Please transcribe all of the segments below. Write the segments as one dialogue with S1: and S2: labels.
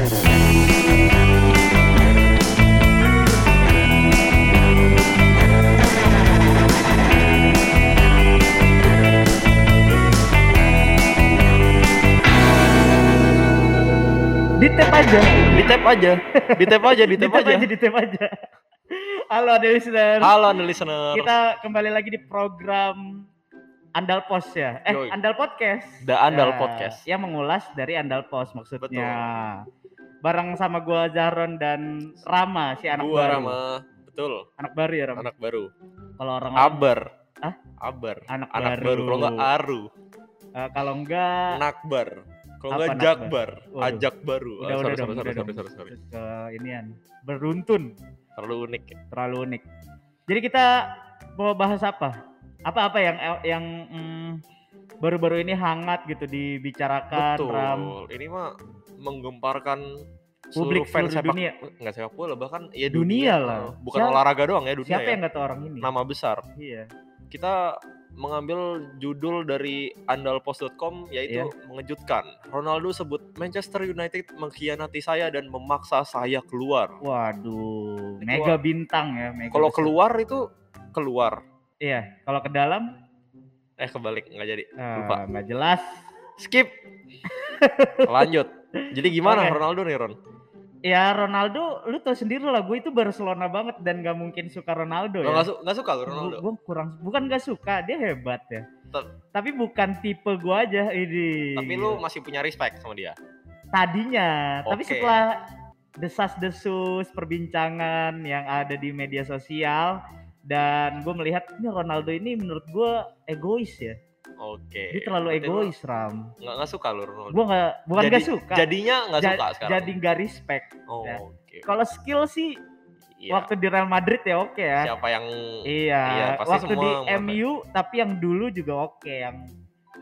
S1: Di tap aja.
S2: Di tap aja, di tap aja, di tap aja.
S1: di tap aja. Halo ada listener.
S2: Halo anda listener.
S1: Kita kembali lagi di program Andal Pos ya. Eh,
S2: Yoi.
S1: Andal Podcast.
S2: The Andal
S1: Ya,
S2: Podcast.
S1: Yang mengulas dari Andal Pos maksudnya. Bareng sama gua Jaron dan Rama si anak
S2: Gua
S1: baru.
S2: Rama, betul.
S1: Anak baru ya, Rama.
S2: Anak baru.
S1: Kalau orang
S2: Abar.
S1: Hah?
S2: Abar.
S1: anak,
S2: Anak
S1: baru.
S2: baru. Kalau enggak Aru,
S1: Eh, kalau enggak
S2: Nakbar. Kalau enggak? Jakbar,
S1: Waduh.
S2: Ajak baru.
S1: udah
S2: Ah,
S1: udah
S2: sorry,
S1: dong,
S2: sorry,
S1: udah
S2: sorry, sorry, sorry, sorry.
S1: Ke inian beruntun,
S2: Terlalu unik. ya.
S1: terlalu unik. Jadi kita mau bahas apa? Apa-apa yang yang mm, baru-baru ini hangat gitu dibicarakan
S2: Betul.
S1: Ram.
S2: Ini mah menggemparkan
S1: Publik
S2: fans
S1: seluruh
S2: sepak
S1: dunia.
S2: enggak sepak bola bahkan ya
S1: Dunia
S2: dunia,
S1: lah.
S2: Bukan
S1: Siapa-
S2: olahraga doang ya dunia
S1: Siapa
S2: ya.
S1: yang nggak tahu orang ini?
S2: Nama besar.
S1: Iya.
S2: Kita mengambil judul dari andalpost.com yaitu
S1: Iya.
S2: mengejutkan. Ronaldo sebut Manchester United mengkhianati saya dan memaksa saya keluar.
S1: Waduh,
S2: Itu
S1: mega bintang ya. Mega
S2: Kalau
S1: besar.
S2: keluar itu keluar.
S1: Iya, kalau ke dalam
S2: Eh kebalik nggak jadi.
S1: ah,
S2: Lupa.
S1: nggak jelas.
S2: Skip. Lanjut. Jadi gimana
S1: Oke.
S2: Ronaldo nih Ron?
S1: Ya Ronaldo, lu tau sendiri lah, gue itu Barcelona banget dan gak mungkin suka Ronaldo
S2: Lo
S1: ya.
S2: nggak su- nggak suka lo Ronaldo?
S1: Gue kurang, bukan gak suka, dia hebat ya.
S2: Tet-
S1: Tapi bukan tipe gue aja ini.
S2: Tapi lu masih punya respect sama dia.
S1: tadinya, tapi
S2: Oke.
S1: setelah desas-desus perbincangan yang ada di media sosial dan gue melihat ini Ronaldo ini menurut gue egois ya.
S2: Oke.
S1: Dia terlalu
S2: Berarti lu
S1: egois Ram.
S2: Nggak nggak suka lo Ronaldo.
S1: Gue nggak, bukan
S2: Jadi-
S1: gak suka.
S2: Jadinya nggak
S1: Ja-
S2: suka sekarang.
S1: Jadi gak respect.
S2: Oh,
S1: ya.
S2: oke.
S1: Kalau skill sih
S2: Iya.
S1: waktu di Real Madrid ya oke ya.
S2: Siapa yang
S1: Iya,
S2: Iya, pasti
S1: waktu
S2: semua
S1: di. MU tapi yang dulu juga oke yang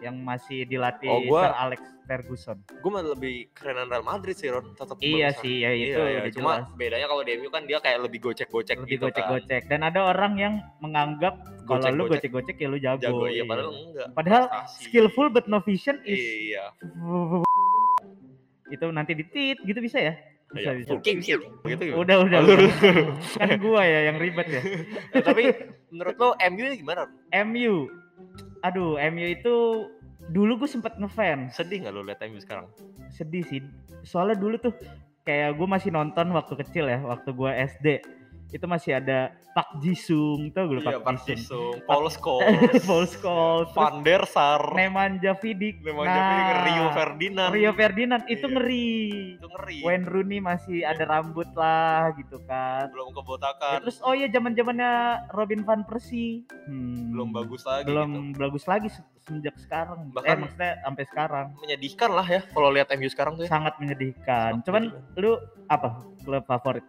S1: yang masih dilatih
S2: Oh, gua-
S1: Sir Alex Ferguson.
S2: gue mah lebih kerenan Real Madrid sih Ron tetap
S1: Iya sih, ya itu
S2: iya, iya. cuma
S1: jelas.
S2: bedanya kalau di MU kan dia kayak lebih gocek-gocek
S1: Lebih
S2: gitu kan
S1: gocek-gocek dan ada orang yang menganggap kalau lu
S2: Gocek-gocek.
S1: ya lu jago.
S2: jago iya
S1: iya.
S2: padahal enggak
S1: Padahal
S2: Prestasi.
S1: skillful but no vision is
S2: iya
S1: itu nanti ditit gitu bisa ya? Bisa
S2: Iya.
S1: bisa.
S2: Oke, gitu gitu
S1: Udah udah. Kan gua ya yang ribet ya.
S2: Eh, tapi menurut lo MU gimana?
S1: MU. Aduh, MU itu dulu gue sempet ngefans.
S2: sedih nggak lo lihat MU sekarang?
S1: Sedih sih. Soalnya dulu tuh kayak gue masih nonton waktu kecil ya waktu gue SD itu masih ada Pak Jisung tau gue
S2: iya
S1: Pak Jisung?
S2: Paul Scholes.
S1: Paul Scholes
S2: Van der Sar.
S1: Nemanja Vidic.
S2: Nemanja Vidic, Rio Ferdinand.
S1: Rio Ferdinand itu
S2: Iya.
S1: ngeri.
S2: Itu ngeri.
S1: Wayne Rooney masih ada rambut lah gitu kan.
S2: Belum
S1: Ya,
S2: kebotakan
S1: terus oh iya zaman zamannya Robin van Persie. Hmm,
S2: belum bagus lagi gitu.
S1: belum bagus lagi se- semenjak sekarang. Eh
S2: Bahkan-
S1: maksudnya sampai sekarang.
S2: menyedihkan lah ya kalau lihat MU sekarang tuh ya.
S1: Sangat menyedihkan.
S2: Sangat
S1: cuman
S2: menyedihkan.
S1: lu apa klub favorit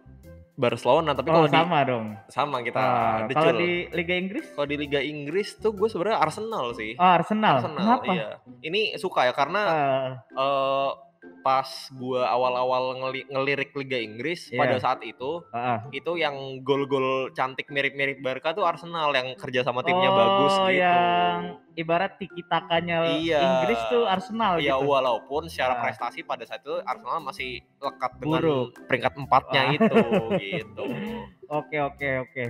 S2: Barcelona tapi
S1: oh
S2: kalau di
S1: sama dong
S2: sama kita decul.
S1: kalau di Liga Inggris
S2: Kalau di Liga Inggris tuh gue sebenarnya Arsenal sih.
S1: oh Arsenal,
S2: Arsenal,
S1: kenapa
S2: iya. Ini suka ya karena
S1: Ah,
S2: eh, pas gue awal-awal ngeli- ngelirik Liga Inggris
S1: Iya.
S2: pada saat itu,
S1: ah, ah.
S2: itu yang gol-gol cantik mirip-mirip Barca tuh Arsenal yang kerja sama timnya
S1: oh,
S2: bagus gitu.
S1: yang ibarat tiki takanya
S2: Iya.
S1: Inggris tuh Arsenal
S2: Ya
S1: gitu
S2: walaupun secara prestasi pada saat itu Arsenal masih lekat dengan
S1: Buruk.
S2: peringkat empatnya itu gitu.
S1: oke oke oke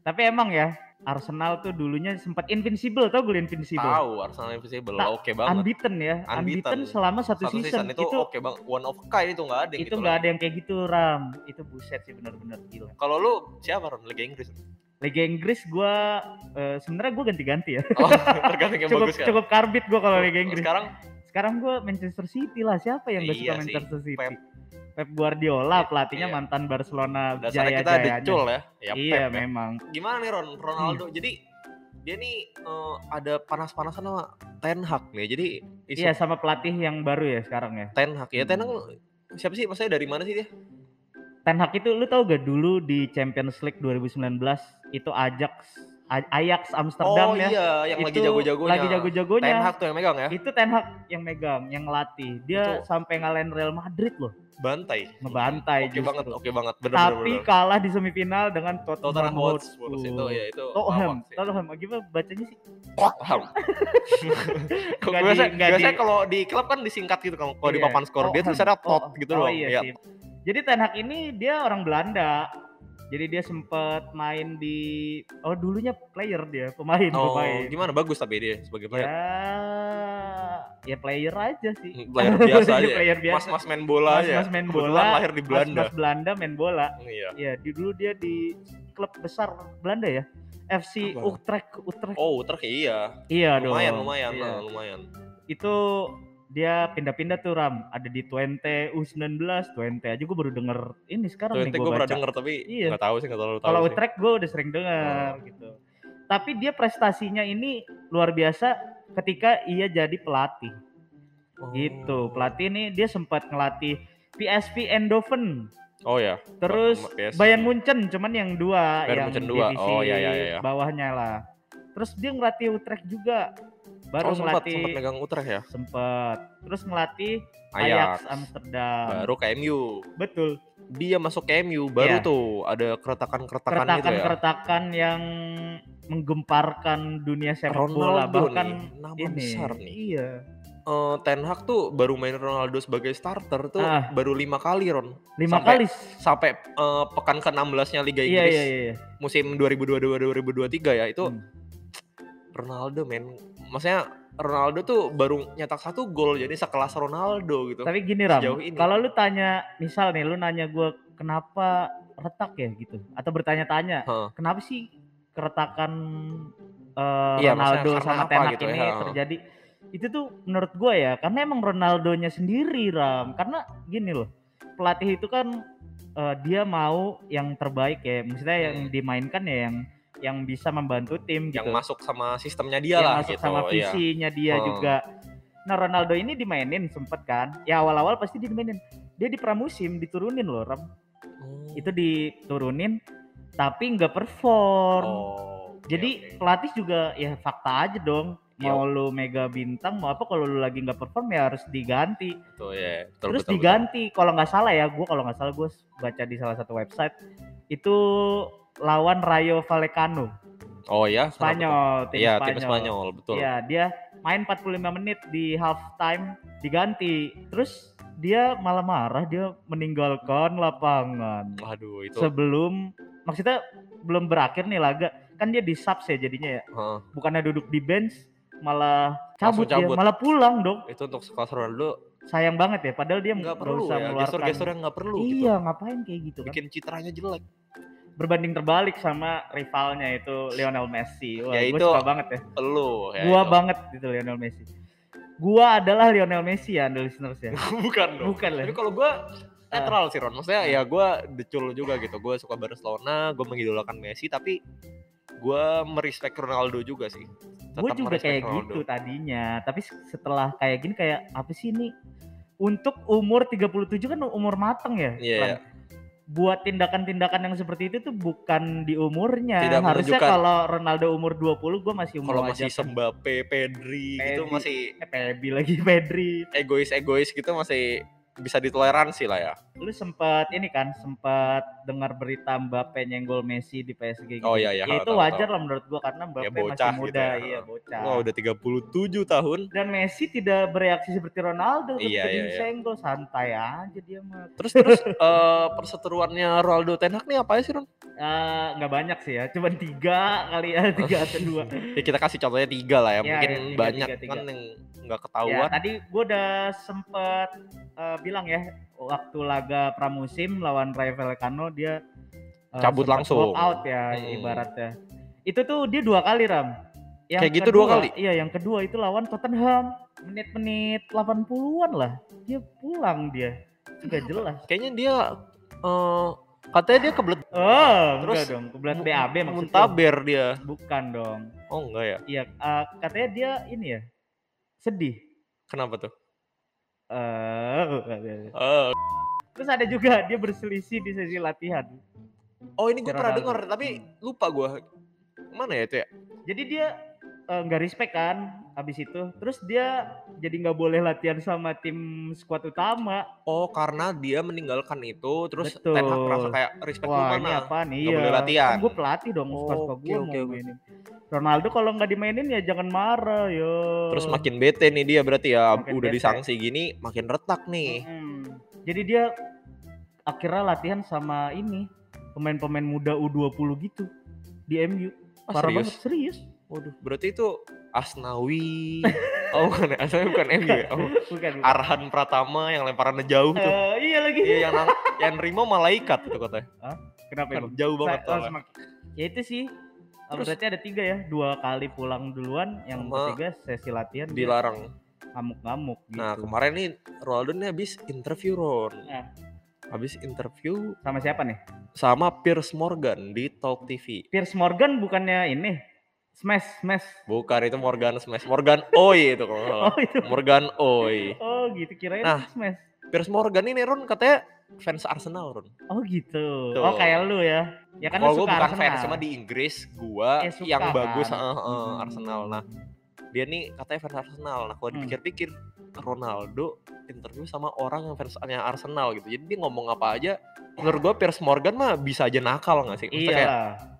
S1: tapi emang ya Arsenal tuh dulunya sempat invincible tau gue invincible
S2: Tahu Arsenal Invisible,
S1: Tak,
S2: oke banget.
S1: unbeaten ya unbeaten,
S2: Unbeaten.
S1: selama satu,
S2: Satu
S1: season,
S2: season, itu, oke banget, one of kind itu nggak ada yang
S1: itu
S2: gitu
S1: nggak
S2: lah.
S1: ada yang kayak gitu Ram itu buset sih bener-bener gila
S2: Kalau lu siapa Ron Liga Inggris?
S1: Liga Inggris gua eh, sebenarnya gua ganti-ganti ya
S2: Oh, tergantung yang
S1: cukup
S2: bagus kan.
S1: cukup karbit gua kalau Liga Inggris
S2: Sekarang
S1: sekarang gua Manchester City lah siapa yang gak suka
S2: Iya sih,
S1: Manchester City
S2: Pep.
S1: Pep, Guardiola
S2: Iya,
S1: pelatihnya
S2: iya.
S1: mantan Barcelona
S2: dasarnya kita
S1: jaya-jayanya
S2: decul ya. Ya
S1: iya
S2: Pep ya.
S1: memang
S2: Gimana nih Ron Ronaldo? Jadi dia nih eh, ada panas-panasan sama Ten Hag nih. Jadi isu
S1: iya sama pelatih yang baru ya sekarang ya
S2: Ten Hag ya. Ten Hag
S1: Hmm.
S2: siapa sih? Maksudnya dari mana sih dia?
S1: Ten Hag itu lu tau gak dulu di Champions League 2019 itu Ajax Ajax Amsterdam
S2: oh
S1: ya.
S2: iya, yang lagi
S1: Itu
S2: jago-jagonya.
S1: Lagi jago-jagonya.
S2: Ten Hag tuh yang megang ya.
S1: Itu Ten Hag yang megang, yang ngelatih. Dia
S2: Itu-
S1: sampai ngalahin Real Madrid loh,
S2: Bantai.
S1: ngebantai
S2: Oke
S1: justru.
S2: banget, oke banget. Bener,
S1: Tapi
S2: bener, bener.
S1: kalah di semifinal dengan Tottenham,
S2: Tottenham Hotspur itu ya itu.
S1: Tottenham. Tottenham. Gimana bacanya sih?
S2: Tottenham. Kok
S1: Nggak
S2: biasa, biasanya
S1: di-
S2: kalau di klub kan disingkat gitu kalau kalau di
S1: Iya,
S2: papan skor dia tulisannya tot
S1: Oh,
S2: gitu
S1: oh,
S2: loh.
S1: iya
S2: Iya.
S1: sih. Jadi Ten Hag ini dia orang Belanda. Jadi dia sempet main di oh dulunya player dia, pemain,
S2: Oh,
S1: pemain.
S2: gimana bagus tapi dia sebagai player.
S1: Ya, ya player aja sih.
S2: Player biasa aja.
S1: player biasa.
S2: Mas-mas main bola
S1: Mas,
S2: aja.
S1: mas main
S2: Kebetulan
S1: bola.
S2: lahir di Belanda.
S1: Mas, Belanda main bola.
S2: Iya.
S1: Ya, di dulu dia di klub besar Belanda ya. FC
S2: Apa?
S1: Utrecht, Utrecht.
S2: Oh, Utrecht iya.
S1: iya dong.
S2: Lumayan, lumayan,
S1: Iya.
S2: nah, lumayan.
S1: Itu dia pindah-pindah tuh Ram. Ada di Twente U19, Twente aja gue baru denger ini sekarang
S2: Tuh
S1: nih gue
S2: pernah denger tapi
S1: Iya.
S2: nggak tahu sih nggak terlalu tahu.
S1: Kalau. Utrecht gue udah sering dengar gitu. Tapi dia prestasinya ini luar biasa ketika ia jadi pelatih.
S2: Oh.
S1: Gitu. Pelatih ini dia sempat ngelatih PSV Eindhoven,
S2: Oh ya.
S1: terus
S2: PS.
S1: Bayern Munchen cuman yang dua
S2: Bayern
S1: yang
S2: Munchen dua. Oh, iya, iya, iya.
S1: bawahnya lah. Terus dia ngelatih Utrecht juga. Baru
S2: oh, sempat
S1: ngelatih
S2: sempat megang Utrecht ya.
S1: sempet. Terus ngelatih Ajax,
S2: Ajax.
S1: Amsterdam.
S2: Baru ke MU.
S1: Betul.
S2: Dia masuk ke MU baru
S1: Iya.
S2: tuh ada keretakan-keretakan gitu ya.
S1: Keretakan-keretakan yang menggemparkan dunia sepak bola bahkan
S2: nih, nama
S1: ini.
S2: besar nih.
S1: Iya.
S2: Eh, Ten Hag tuh baru main Ronaldo sebagai starter tuh
S1: Ah.
S2: baru lima kali Ron.
S1: Lima
S2: Sampai-
S1: kali.
S2: Sampai eh, pekan ke-16-nya Liga
S1: Iya
S2: Inggris
S1: iya iya.
S2: musim 2022-2023 ya itu
S1: Hmm.
S2: Ronaldo men. Maksudnya Ronaldo tuh baru nyetak satu gol jadi sekelas Ronaldo gitu.
S1: Tapi gini Ram, kalau lu tanya, misal nih lu nanya gue kenapa retak ya gitu, atau bertanya-tanya,
S2: Heeh.
S1: kenapa sih keretakan eh,
S2: Iya,
S1: Ronaldo sama
S2: apa
S1: Ten Hag
S2: gitu ya,
S1: ini
S2: heeh.
S1: terjadi? Itu tuh menurut gue ya, karena emang Ronaldonya sendiri Ram, karena gini loh, pelatih itu kan eh, dia mau yang terbaik ya, maksudnya yang
S2: Hmm.
S1: dimainkan ya yang yang bisa membantu tim
S2: yang
S1: gitu.
S2: masuk sama sistemnya dia
S1: yang
S2: lah
S1: masuk
S2: gitu.
S1: sama
S2: iya.
S1: visinya dia
S2: Hmm.
S1: juga. Nah Ronaldo ini dimainin sempet kan? Ya awal-awal pasti dia dimainin. Dia di pramusim diturunin loh Ram.
S2: Oh.
S1: Itu diturunin tapi nggak perform.
S2: Oh,
S1: Jadi
S2: oke.
S1: pelatih juga ya fakta aja dong.
S2: Iya.
S1: Mau lu mega bintang mau apa kalau lu lagi nggak perform ya harus diganti.
S2: Betul, ya. Betul,
S1: Terus
S2: betul,
S1: diganti. Kalau nggak salah ya, gua kalau nggak salah gue baca di salah satu website itu lawan Rayo Vallecano.
S2: Oh ya?
S1: Spanyol, tim
S2: Iya,
S1: Spanyol.
S2: tim Spanyol, betul.
S1: Iya, dia main 45 menit di half time diganti. Terus dia malah marah, dia meninggalkan lapangan.
S2: Aduh, itu.
S1: Sebelum maksudnya belum berakhir nih laga. Kan dia di subs ya jadinya ya.
S2: Heeh.
S1: Bukannya duduk di bench malah cabut,
S2: Langsung cabut.
S1: dia, malah pulang dong.
S2: itu untuk sekelas Ronaldo
S1: Sayang banget ya padahal dia
S2: nggak perlu
S1: usah
S2: ya, gestur-gestur yang nggak perlu gitu.
S1: Iya, ngapain kayak gitu kan?
S2: Bikin citranya jelek.
S1: Berbanding terbalik sama rivalnya itu Lionel Messi. Wah,
S2: Ya
S1: gue
S2: itu
S1: suka banget ya.
S2: Perlu ya.
S1: gua
S2: itu.
S1: banget gitu Lionel Messi. Gua adalah Lionel Messi ya, anda listeners ya.
S2: Bukan dong.
S1: Bukan lah.
S2: Tapi kalau gua netral sih Ron. Maksudnya ya gua decul juga gitu. Gua suka Barcelona, gua mengidolakan Messi tapi gua merespek Ronaldo juga sih.
S1: Gue juga kayak
S2: Ronaldo.
S1: gitu tadinya, tapi setelah kayak gini kayak apa sih ini? Untuk umur 37 kan umur mateng ya.
S2: Iya, iya.
S1: Buat tindakan-tindakan yang seperti itu tuh bukan di umurnya.
S2: Tidak
S1: Harusnya kalau Ronaldo umur 20 gue masih umur
S2: Kalau masih. Mbappe, Pedri gitu
S1: Pedri.
S2: masih
S1: Eh, Pebi lagi Pedri.
S2: egois-egois gitu masih bisa ditoleransi lah ya.
S1: Lu sempat ini kan, sempat dengar berita Mbappe nyenggol Messi di PSG gitu.
S2: Oh, iya, iya,
S1: Ya, itu
S2: tahu,
S1: wajar
S2: tahu.
S1: lah menurut gua karena Mbappe
S2: bocah
S1: masih
S2: gitu
S1: muda,
S2: ya.
S1: iya bocah.
S2: Wah udah 37 tahun.
S1: Dan Messi tidak bereaksi seperti Ronaldo
S2: Iya,
S1: ketika
S2: iya, iya.
S1: disenggol santai aja dia mah.
S2: Terus terus eh, perseteruannya Ronaldo Ten Hag nih apa ya sih Ron?
S1: Eh, nggak banyak sih ya, cuman tiga kali ya, tiga atau dua.
S2: Ya kita kasih contohnya tiga lah ya.
S1: Ya,
S2: Mungkin
S1: ya, tiga,
S2: banyak
S1: tiga, tiga.
S2: kan yang nggak
S1: ya,
S2: ketahuan.
S1: tadi gua udah sempet eh, bilang ya, waktu laga pramusim lawan Rayo Vallecano dia eh,
S2: Cabut langsung.
S1: out ya
S2: Hmm.
S1: ibaratnya. Itu tuh dia dua kali Ram. Yang
S2: Kayak gitu dua
S1: kedua-
S2: kali?
S1: Iya, yang kedua itu lawan Tottenham. Menit-menit 80-an lah. Dia pulang dia. Gak jelas.
S2: Kayaknya dia eh katanya dia kebelet
S1: Oh,
S2: Terus
S1: enggak dong. Kebelat
S2: mu-
S1: BAB maksudnya.
S2: muntaber dia.
S1: Bukan dong.
S2: Oh enggak ya?
S1: Iya, eh, katanya dia ini ya. Sedih.
S2: Kenapa tuh?
S1: Eh,
S2: Eh,
S1: terus ada juga dia berselisih di sesi latihan.
S2: oh ini gue pernah dengar tapi lupa gue. mana ya itu ya?
S1: Jadi dia eh, nggak respect kan abis itu. Terus dia jadi nggak boleh latihan sama tim squad utama.
S2: Oh, karena dia meninggalkan itu terus
S1: Betul.
S2: Ten Hag merasa kayak respect lu
S1: Wah
S2: mana?
S1: ini apa nih?
S2: Nggak boleh latihan.
S1: gue pelatih dong,
S2: Oh,
S1: suka-suka
S2: oke,
S1: gue mau
S2: oke.
S1: mainin. Ronaldo kalau nggak dimainin ya jangan marah yo.
S2: Terus makin bete nih dia berarti ya
S1: Makin
S2: udah
S1: bete.
S2: disangsi gini makin retak nih.
S1: Mm-mm. Jadi dia akhirnya latihan sama ini pemain-pemain muda U20 gitu di MU.
S2: Ah,
S1: Parah
S2: serius?
S1: banget serius.
S2: Waduh, berarti itu Asnawi. oh, bukan? Asnawi bukan MU ya. Oh,
S1: Bukan. bukan.
S2: Arhan Pratama yang lemparannya jauh tuh.
S1: Eh, iya lagi.
S2: Iya, yang yang nerima malaikat itu katanya.
S1: Kenapa
S2: Kan jauh banget
S1: Sa- oh, Ya itu sih. Eh,
S2: Terus-
S1: berarti ada tiga ya, dua kali pulang duluan, yang ketiga sesi latihan
S2: Dilarang.
S1: ngamuk-ngamuk gitu.
S2: Nah, kemarin nih Ronaldo nih habis interview Ron.
S1: Nah.
S2: Habis interview
S1: sama siapa nih?
S2: sama Piers Morgan di Talk TV.
S1: Piers Morgan bukannya ini Smash, Smash.
S2: Bukan itu Morgan Smash. Morgan Oi itu kalau.
S1: Oh itu.
S2: Morgan Oi.
S1: Oh gitu kirain
S2: Nah.
S1: Smash.
S2: Piers Morgan ini Ron katanya fans Arsenal Ron.
S1: Oh gitu.
S2: Tuh.
S1: Oh kayak lu ya. Ya kan
S2: Kalau gue bukan
S1: Arsenal.
S2: fans sama di Inggris, gua
S1: Eh, suka
S2: yang
S1: kan?
S2: bagus eh, eh,
S1: Hmm.
S2: Arsenal. Nah, dia nih katanya fans Arsenal. Nah, kalau
S1: Hmm.
S2: dipikir-pikir Ronaldo interview sama orang yang fansnya Arsenal gitu. Jadi dia ngomong apa aja, menurut gua Piers Morgan mah bisa aja nakal nggak sih? Maksudnya
S1: Iya
S2: kayak,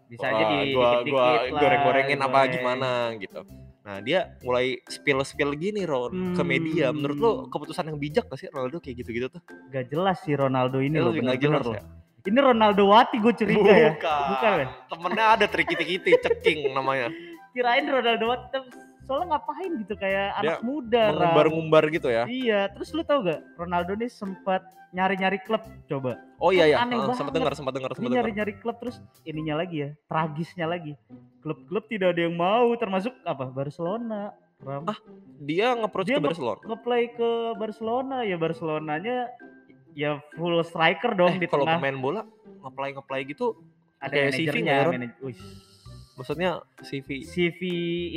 S1: Bisa aja
S2: "Wah,
S1: di
S2: gua gua goreng-gorengin apa gimana gitu. Nah, dia mulai spill-spill gini Ron ke media. Menurut lo
S1: Hmm.
S2: keputusan yang bijak gak sih Ronaldo kayak gitu-gitu tuh?
S1: Gak jelas sih Ronaldo ini
S2: lebih nggak
S1: bener-bener
S2: jelas
S1: loh.
S2: ya?
S1: Ini Ronaldo Wati gue curiga ya.
S2: Bukan.
S1: Bukan ya?
S2: Temennya ada trikiti-tikiti, ceking namanya.
S1: Kirain Ronaldo Wati soalnya ngapain gitu kayak
S2: Dia
S1: anak muda.
S2: Mengumbar-ngumbar gitu ya.
S1: Iya, terus lu tau gak Ronaldo nih sempat nyari-nyari klub coba.
S2: Oh iya ya,
S1: Aneh
S2: sempat
S1: banget.
S2: dengar, sempat dengar, sempat dengar.
S1: nyari-nyari klub terus ininya lagi ya, tragisnya lagi. Klub-klub tidak ada yang mau termasuk apa? Barcelona. Ram.
S2: Ah, Dia nge-approach ke Barcelona.
S1: Ngeplay ke Barcelona ya Barcelonanya ya full striker dong
S2: Eh,
S1: di
S2: kalau
S1: tengah.
S2: pemain bola nge-apply nge-apply gitu,
S1: ada
S2: kayak CV
S1: manajernya,
S2: nggak ya,
S1: manaj-.
S2: Maksudnya CV.
S1: CV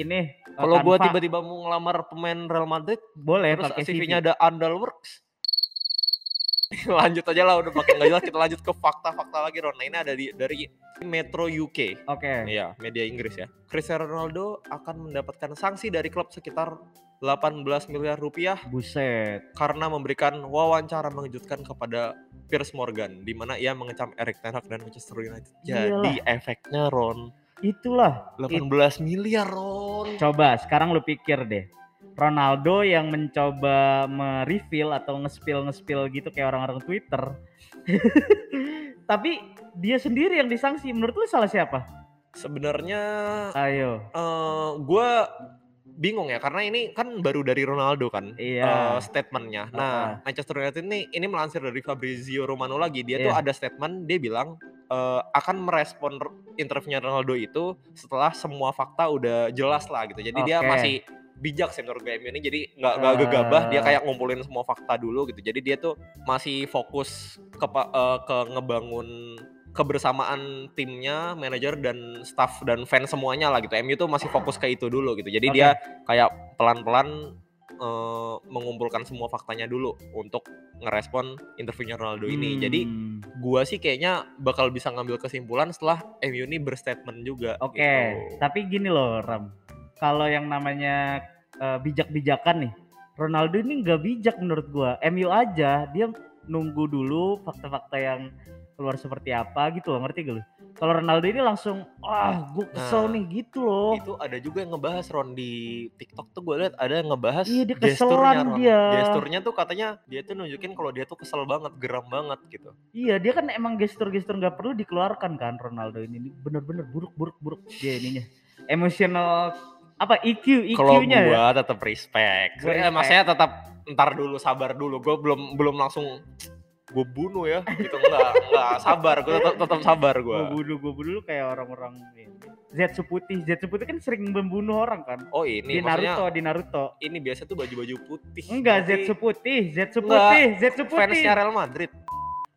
S1: ini eh,
S2: Kalau gua tiba-tiba mau ngelamar pemain Real Madrid,
S1: boleh
S2: terus
S1: pakai CV.
S2: CV-nya ada Andalworks. lanjut aja lah udah pakai nggak jelas kita lanjut ke fakta-fakta lagi Ron. Nah ini ada di, dari Metro UK.
S1: Oke.
S2: Iya, media Inggris ya. Cristiano Ronaldo akan mendapatkan sanksi dari klub sekitar 18 miliar rupiah
S1: Buset.
S2: karena memberikan wawancara mengejutkan kepada Piers Morgan di mana ia mengecam Erik Ten Hag dan Manchester United. Jadi efeknya Ron
S1: Itulah.
S2: 18 miliar Ron.
S1: Coba sekarang lu pikir deh. Ronaldo yang mencoba mereveal atau nge-spill nge-spill gitu kayak orang-orang Twitter. Tapi dia sendiri yang disangsi. Menurut lu salah siapa?
S2: Sebenarnya
S1: Ayo.
S2: eh gue bingung ya karena ini kan baru dari Ronaldo kan
S1: Iya.
S2: eh, statementnya. Nah Manchester United ini ini melansir dari Fabrizio Romano lagi dia tuh
S1: Iya.
S2: ada statement dia bilang eh, akan merespon interviewnya Ronaldo itu setelah semua fakta udah jelas lah gitu. Jadi dia
S1: Oke.
S2: masih bijak sih menurut gue MU ini jadi nggak nggak gegabah dia kayak ngumpulin semua fakta dulu gitu. Jadi dia tuh masih fokus ke pa- eh, ke ngebangun kebersamaan timnya, manajer dan staff dan fans semuanya lah gitu. MU tuh masih fokus ke itu dulu gitu. Jadi
S1: Oke.
S2: dia kayak pelan-pelan eh, mengumpulkan semua faktanya dulu untuk ngerespon interviewnya Ronaldo ini. Jadi
S1: Hmm.
S2: gua sih kayaknya bakal bisa ngambil kesimpulan setelah MU ini berstatement juga.
S1: Oke,
S2: gitu.
S1: tapi gini loh Ram. Kalau yang namanya eh, bijak-bijakan nih, Ronaldo ini nggak bijak menurut gua. MU aja dia nunggu dulu fakta-fakta yang keluar seperti apa gitu loh, ngerti gak lu? Kalau Ronaldo ini langsung, wah gue kesel
S2: Nah,
S1: nih gitu loh.
S2: Itu ada juga yang ngebahas Ron di TikTok tuh gue lihat ada yang ngebahas
S1: Iya, dia
S2: gesturnya Ron.
S1: dia.
S2: Gesturnya tuh katanya dia tuh nunjukin kalau dia tuh kesel banget, geram banget gitu.
S1: Iya, dia kan emang gestur-gestur nggak perlu dikeluarkan kan Ronaldo ini. Bener-bener buruk-buruk-buruk dia ininya. Emosional apa EQ,
S2: Kalau
S1: EQ-nya ya.
S2: gua tetap respect.
S1: Gua
S2: Eh,
S1: respect.
S2: maksudnya tetap ntar dulu sabar dulu. Gue belum belum langsung gue bunuh ya gitu enggak enggak sabar gue tetap tetap sabar gue
S1: Gue bunuh, gue bunuh lu kayak orang-orang ini. Zetsu putih, Zetsu putih kan sering membunuh orang kan.
S2: oh ini
S1: di
S2: maksudnya
S1: Naruto, di Naruto.
S2: ini biasa tuh baju-baju putih
S1: Enggak,
S2: Berarti
S1: Zetsu putih, Zetsu
S2: Enggak,
S1: putih, Zetsu putih.
S2: fansnya Real Madrid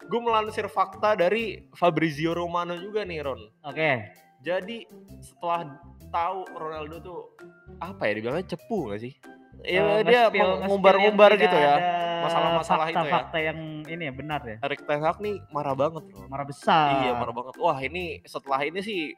S2: gue melansir fakta dari Fabrizio Romano juga nih Ron
S1: Oke,
S2: jadi setelah tahu Ronaldo tuh apa ya dibilangnya cepu gak sih ya
S1: eh,
S2: dia ngumbar-ngumbar gitu ya. Masalah-masalah itu ya.
S1: fakta-fakta yang ini ya benar ya.
S2: Erik Ten Hag nih marah banget bro.
S1: Marah besar.
S2: Iya marah banget. Wah ini setelah ini sih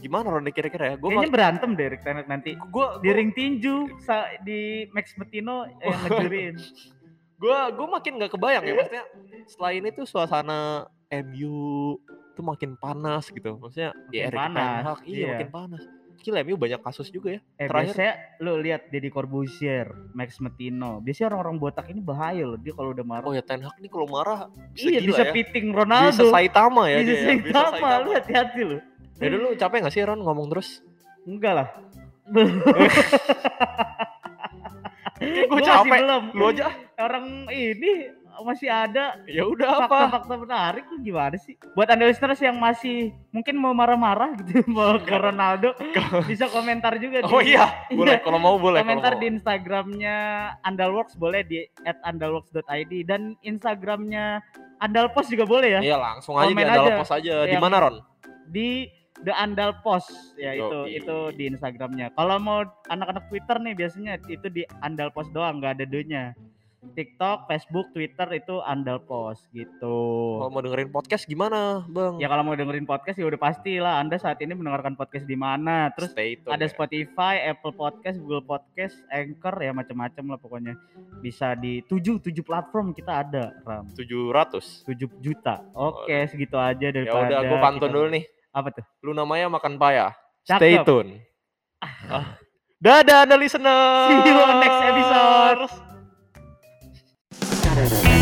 S2: gimana Ron kira-kira ya? Gue
S1: Kayaknya berantem deh Erik Ten Hag nanti
S2: gue
S1: di ring tinju sa- di Max Metino eh, yang ngejurin.
S2: gue gue makin nggak kebayang ya maksudnya setelah ini tuh suasana MU tuh makin panas gitu maksudnya
S1: Makin
S2: ya Erik Ten Hag iya,
S1: iya.
S2: makin panas gila MU banyak kasus juga ya
S1: Eh
S2: Terakhir-
S1: biasanya lu lihat Deddy Corbuzier, Max Metino. Biasanya orang-orang botak ini bahaya loh dia kalau udah marah.
S2: oh ya Ten Hag nih kalau marah bisa
S1: iya
S2: gila
S1: bisa
S2: ya
S1: piting
S2: bisa
S1: Ronaldo.
S2: Saitama ya
S1: bisa
S2: dia ya. bisa
S1: Saitama,
S2: Saitama
S1: lu hati-hati lu.
S2: ya dulu capek gak sih Ron ngomong terus
S1: Enggak lah.
S2: Gue capek
S1: belum.
S2: lu aja.
S1: Orang ini masih ada
S2: ya udah apa
S1: fakta-fakta menarik lu gimana sih? Buat anda listeners yang masih mungkin mau marah-marah gitu mau ke Ronaldo bisa komentar juga
S2: oh
S1: di
S2: iya boleh kalau mau boleh
S1: komentar
S2: mau.
S1: di Instagramnya Andalworks boleh di @andalworks.id dan Instagramnya Andalpost juga boleh ya
S2: iya langsung aja di
S1: Komen
S2: Andal
S1: aja.
S2: Pos aja di
S1: Yang-
S2: mana Ron
S1: di The Andal Post ya itu itu di Instagramnya. Kalau mau anak-anak Twitter nih biasanya itu di Andal Post doang nggak ada D-nya. TikTok, Facebook, Twitter itu Andal Post gitu.
S2: kalau mau dengerin podcast gimana bang
S1: Ya kalau mau dengerin podcast ya udah pasti lah Anda saat ini mendengarkan podcast di mana. Terus
S2: Stay tune
S1: ada
S2: ya.
S1: Spotify, Apple Podcast, Google Podcast, Anchor ya macam-macam lah pokoknya. Bisa di 7 7 platform kita ada, Ram.
S2: 700
S1: 7 juta. Oke, segitu aja
S2: ya
S1: daripada
S2: udah gue pantun
S1: kita-
S2: dulu nih
S1: Apa tuh?
S2: lu namanya makan payah stay
S1: Cakep.
S2: tune Ah. dadah anda listener
S1: See you on next episode. Saturday.